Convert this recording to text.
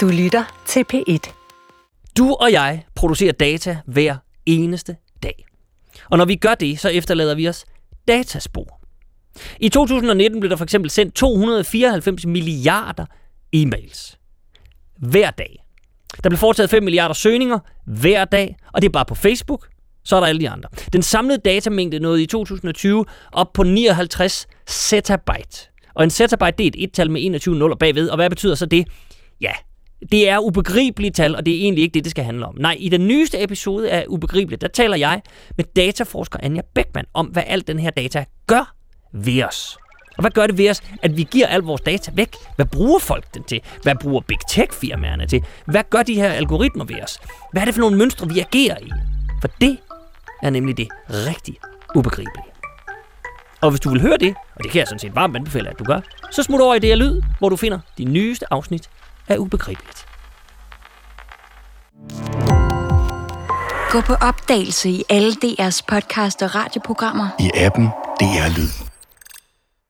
Du lytter til P1. Du og jeg producerer data hver eneste dag. Og når vi gør det, så efterlader vi os dataspor. I 2019 blev der for eksempel sendt 294 milliarder e-mails. Hver dag. Der blev foretaget 5 milliarder søgninger hver dag, og det er bare på Facebook. Så er der alle de andre. Den samlede datamængde nåede i 2020 op på 59 zettabyte. Og en zettabyte, det er et et-tal med 21 nuller bagved. Og hvad betyder så det? Ja, det er ubegribelige tal, og det er egentlig ikke det, det skal handle om. Nej, i den nyeste episode af Ubegribeligt, der taler jeg med dataforsker Anja Beckmann om, hvad alt den her data gør ved os. Og hvad gør det ved os, at vi giver al vores data væk? Hvad bruger folk den til? Hvad bruger big tech-firmaerne til? Hvad gør de her algoritmer ved os? Hvad er det for nogle mønstre, vi agerer i? For det er nemlig det rigtig ubegribelige. Og hvis du vil høre det, og det kan jeg sådan set varmt anbefale, at du gør, så smut over i det Lyd, hvor du finder de nyeste afsnit af Ubegribeligt. Gå på opdagelse i alle DR's podcast og radioprogrammer. I appen DR Lyd.